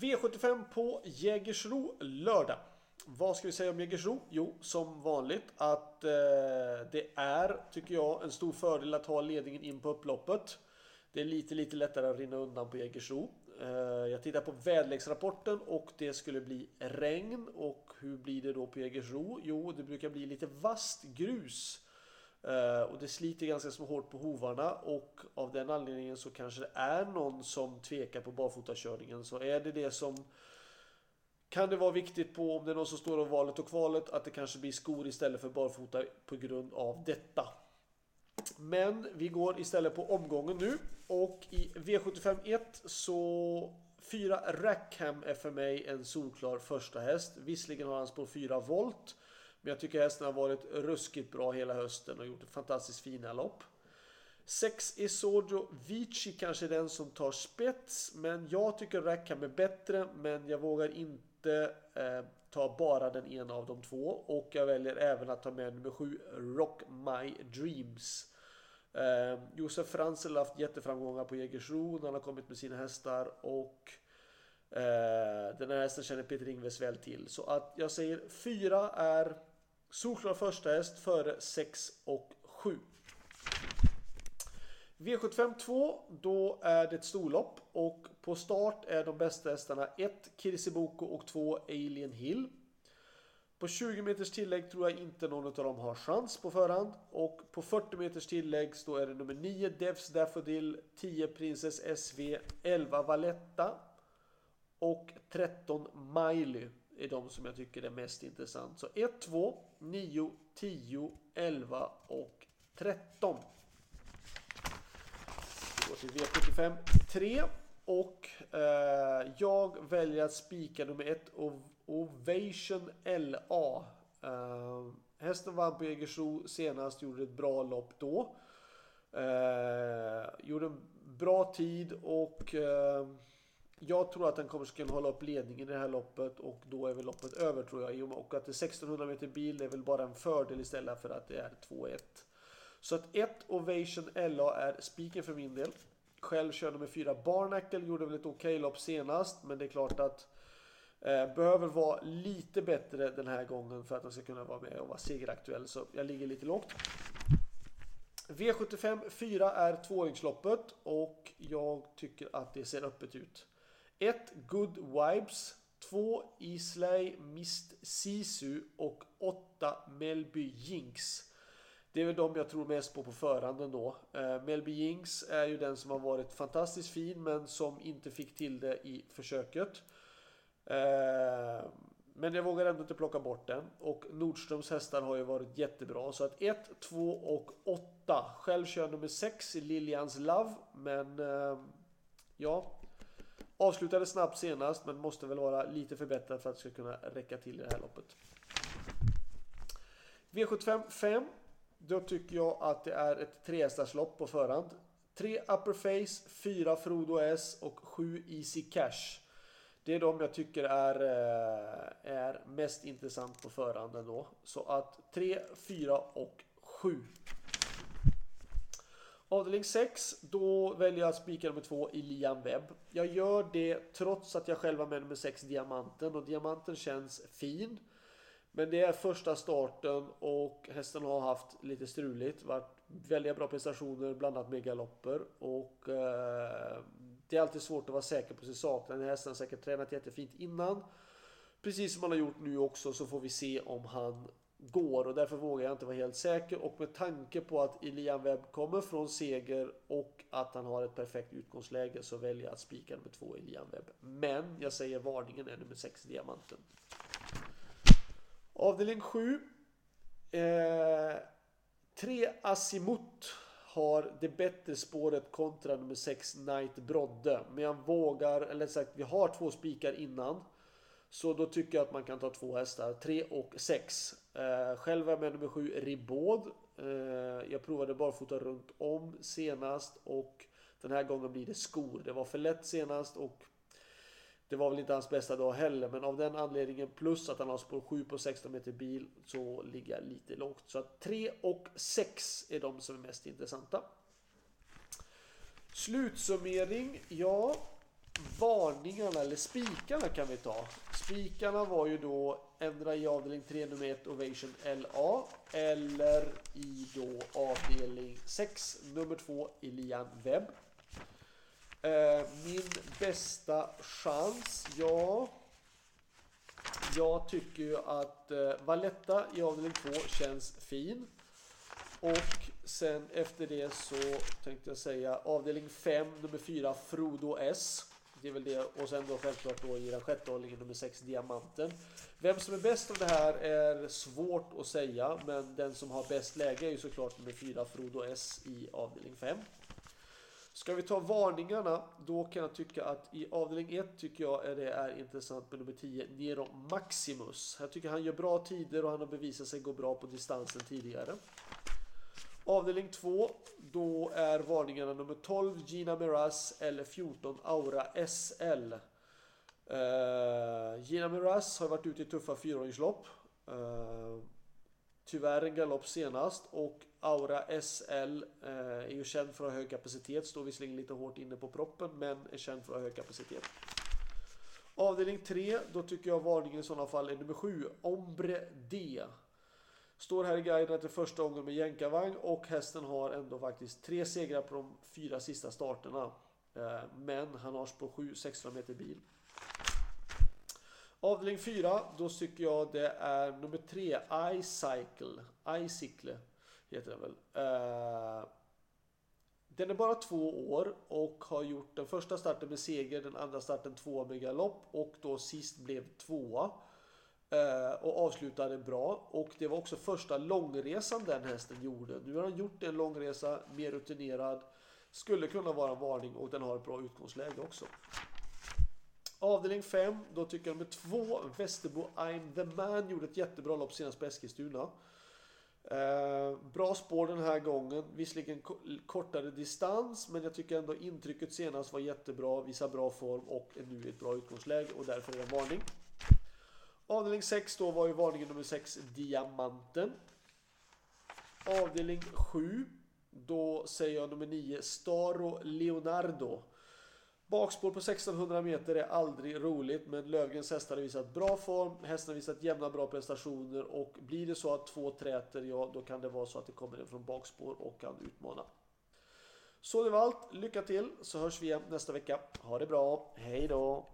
V75 på Jägersro lördag. Vad ska vi säga om Jägersro? Jo, som vanligt att eh, det är, tycker jag, en stor fördel att ha ledningen in på upploppet. Det är lite, lite lättare att rinna undan på Jägersro. Eh, jag tittar på väderleksrapporten och det skulle bli regn. Och hur blir det då på Jägersro? Jo, det brukar bli lite vasst grus. Eh, och det sliter ganska så hårt på hovarna och av den anledningen så kanske det är någon som tvekar på barfotakörningen. Så är det det som kan det vara viktigt på om det är någon som står om valet och kvalet att det kanske blir skor istället för barfota på grund av detta. Men vi går istället på omgången nu och i V75 1 så 4 Rackham är för mig en solklar första häst. Visserligen har han spår 4 volt. Men jag tycker hästen har varit ruskigt bra hela hösten och gjort fantastiskt fina lopp. 6 Isojo Vici kanske är den som tar spets. Men jag tycker Rackham är bättre. Men jag vågar inte eh, ta bara den ena av de två. Och jag väljer även att ta med nummer 7 Rock My Dreams. Eh, Josef Franzel har haft jätteframgångar på Jägersro när han har kommit med sina hästar. Och eh, den här hästen känner Peter Ingves väl till. Så att jag säger 4 är Solklar första häst före 6 och 7. V75 2, då är det ett storlopp och på start är de bästa hästarna 1 Kirsiboko och 2 Alien Hill. På 20 meters tillägg tror jag inte någon av dem har chans på förhand. Och på 40 meters tillägg så är det nummer 9 Devs Daffodil, 10 Princess SV, 11 Valletta och 13 Miley är de som jag tycker är mest intressant. Så 1, 2, 9, 10, 11 och 13. Vi går till V75 3 och eh, jag väljer att spika nummer 1 Ovation LA. Eh, hästen vann på Jägersro senast, gjorde ett bra lopp då. Eh, gjorde en bra tid och eh, jag tror att den kommer att kunna hålla upp ledningen i det här loppet och då är väl loppet över tror jag. Och att det är 1600 meter bil det är väl bara en fördel istället för att det är 2-1. Så att 1 Ovation LA är spiken för min del. Själv kör nummer 4 Barnacle, gjorde väl ett okej okay lopp senast. Men det är klart att eh, behöver vara lite bättre den här gången för att den ska kunna vara med och vara segeraktuell. Så jag ligger lite lågt. V75 4 är tvååringsloppet och jag tycker att det ser öppet ut. 1. Good Vibes 2. Islay Mist Sisu och 8. Melby Jinx. Det är väl de jag tror mest på på förhand ändå. Eh, Melby Jinx är ju den som har varit fantastiskt fin men som inte fick till det i försöket. Eh, men jag vågar ändå inte plocka bort den. Och Nordströms hästar har ju varit jättebra. Så att 1, 2 och 8. Själv kör jag nummer 6 i Lilians Love. Men eh, ja, Avslutade snabbt senast men måste väl vara lite förbättrad för att det ska kunna räcka till i det här loppet. V75 5. Då tycker jag att det är ett trehästarslopp på förhand. 3 Upperface, 4 Frodo S och 7 Easy Cash. Det är de jag tycker är, eh, är mest intressant på förhand ändå. Så att 3, 4 och 7. Avdelning 6, då väljer jag spika nummer 2 i Liam Webb. Jag gör det trots att jag själv har med nummer 6 Diamanten och Diamanten känns fin. Men det är första starten och hästen har haft lite struligt. Varit väldigt bra prestationer, bland annat med galopper. Och eh, det är alltid svårt att vara säker på sin sak. Den här hästen har säkert tränat jättefint innan. Precis som han har gjort nu också så får vi se om han går och därför vågar jag inte vara helt säker och med tanke på att Ilian Webb kommer från seger och att han har ett perfekt utgångsläge så väljer jag att spika nummer två Ilian Webb. Men jag säger varningen är nummer 6 Diamanten. Avdelning 7. Eh, 3 Asimut har det bättre spåret kontra nummer 6 Knight Brodde. Men jag vågar, eller sagt vi har två spikar innan. Så då tycker jag att man kan ta två hästar, 3 och 6. Eh, själv är med nummer 7 Ribaud. Eh, jag provade barfota runt om senast och den här gången blir det skor. Det var för lätt senast och det var väl inte hans bästa dag heller men av den anledningen plus att han har spår 7 på 16 meter bil så ligger jag lite lågt. Så att 3 och 6 är de som är mest intressanta. Slutsummering, ja varningarna, eller spikarna kan vi ta. Spikarna var ju då ändra i avdelning 3 nummer 1 Ovation LA eller i då avdelning 6 nummer 2 Elian Webb. Eh, min bästa chans, ja. Jag tycker ju att eh, Valletta i avdelning 2 känns fin. Och sen efter det så tänkte jag säga avdelning 5 nummer 4 Frodo S. Det är väl det. Och sen då självklart då i den sjätte hållningen nummer 6 Diamanten. Vem som är bäst av det här är svårt att säga. Men den som har bäst läge är ju såklart nummer 4 Frodo S i avdelning 5. Ska vi ta varningarna, då kan jag tycka att i avdelning 1 tycker jag är det är intressant med nummer 10, Nero Maximus. Jag tycker han gör bra tider och han har bevisat sig gå bra på distansen tidigare. Avdelning 2, då är varningarna nummer 12 Gina Miraz eller 14 Aura SL. Uh, eh, Gina Miraz har varit ute i tuffa fyraåringslopp. Uh, tyvärr en galopp senast och Aura SL uh, eh, är ju känd för att ha hög kapacitet. Står visserligen lite hårt inne på proppen men är känd för att ha hög kapacitet. Avdelning 3, då tycker jag varningen i sådana fall är nummer 7 Ombre D. Står här i guiden att det är första gången med jänkarvagn och hästen har ändå faktiskt tre segrar på de fyra sista starterna. Eh, men han har på 7-16 meter bil. Avdelning 4, då tycker jag det är nummer 3, iCycle. iCycle heter den väl. Eh, den är bara två år och har gjort den första starten med seger, den andra starten tvåa med galopp och då sist blev tvåa. Eh, och avslutade bra. Och det var också första långresan den hästen gjorde. Nu har han gjort en långresa, mer rutinerad. Skulle kunna vara en varning och den har ett bra utgångsläge också. Avdelning 5, då tycker jag nummer 2, Västerbo I'm the man, gjorde ett jättebra lopp senast på Eskilstuna. Eh, bra spår den här gången, visserligen kortare distans, men jag tycker ändå intrycket senast var jättebra, visar bra form och är nu i ett bra utgångsläge och därför är det en varning. Avdelning 6 då var ju varningen nummer 6 Diamanten. Avdelning 7 då säger jag nummer 9 Staro Leonardo. Bakspår på 1600 meter är aldrig roligt men Lövgrens hästar har visat bra form, hästarna har visat jämna bra prestationer och blir det så att två träter, ja då kan det vara så att det kommer en från bakspår och kan utmana. Så det var allt, lycka till så hörs vi igen nästa vecka. Ha det bra, hej då!